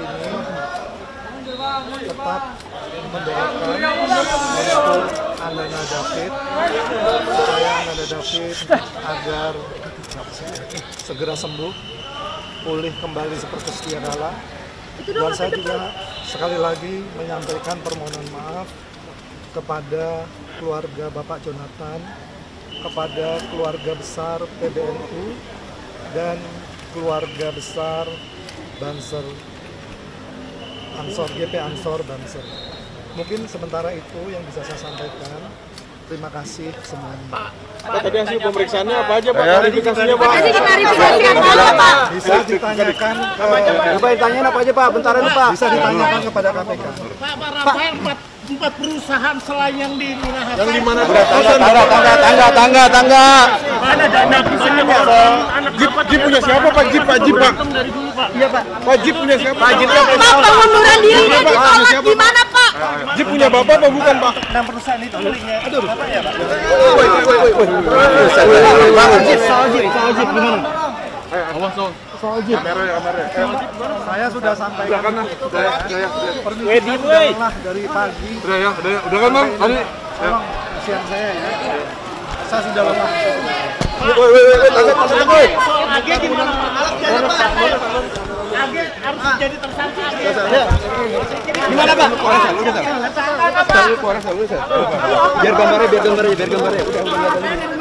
ini tepat mendoakan untuk Ananda David supaya Ananda David agar segera sembuh pulih kembali seperti setia kala dan saya juga sekali lagi menyampaikan permohonan maaf kepada keluarga Bapak Jonathan kepada keluarga besar PBNU dan keluarga besar Banser Ansor GP Ansor Banser. Mungkin sementara itu yang bisa saya sampaikan. Terima kasih semuanya. Pak, tadi hasil pemeriksaannya apa aja Pak? Klarifikasinya Pak? Kasih klarifikasi apa aja, Pak? Bisa ditanyakan ke Coba ditanyain apa aja Pak? Bentar ini Pak. bisa ditanyakan kepada KPK. Pak, Pak Rafael empat, empat perusahaan selain yang di Minahasa. Yang di mana? Tangga, tangga, tangga, tangga, tangga, tangga. Mana dana bisanya Pak? Anak Jeep, Jeep punya siapa Pak? Jeep Pak, Jeep Pak. dari dulu Pak. Pak Jeep punya siapa? Pak Jeep Pak, pengunduran dirinya Pak, ditolak siapa, Pak? gimana, Pak? Jeep punya Bapak apa bukan Pak? Enam perusahaan itu miliknya Bapak ya Pak? Saya sudah sampaikan Udah kan? Udah ya, udah ya. Permintaan dari pagi Udah ya, udah ya. Udah kan Bang? Tadi. tolong kasihan saya ya. Saya sudah lelah. Woi, woi, woi, woi, woi. Gimana Pak? Harus jadi tersangka. Gimana Pak? Ya, udah. Biar gambarnya, biar gambarnya, biar gambarnya. Udah, udah, udah.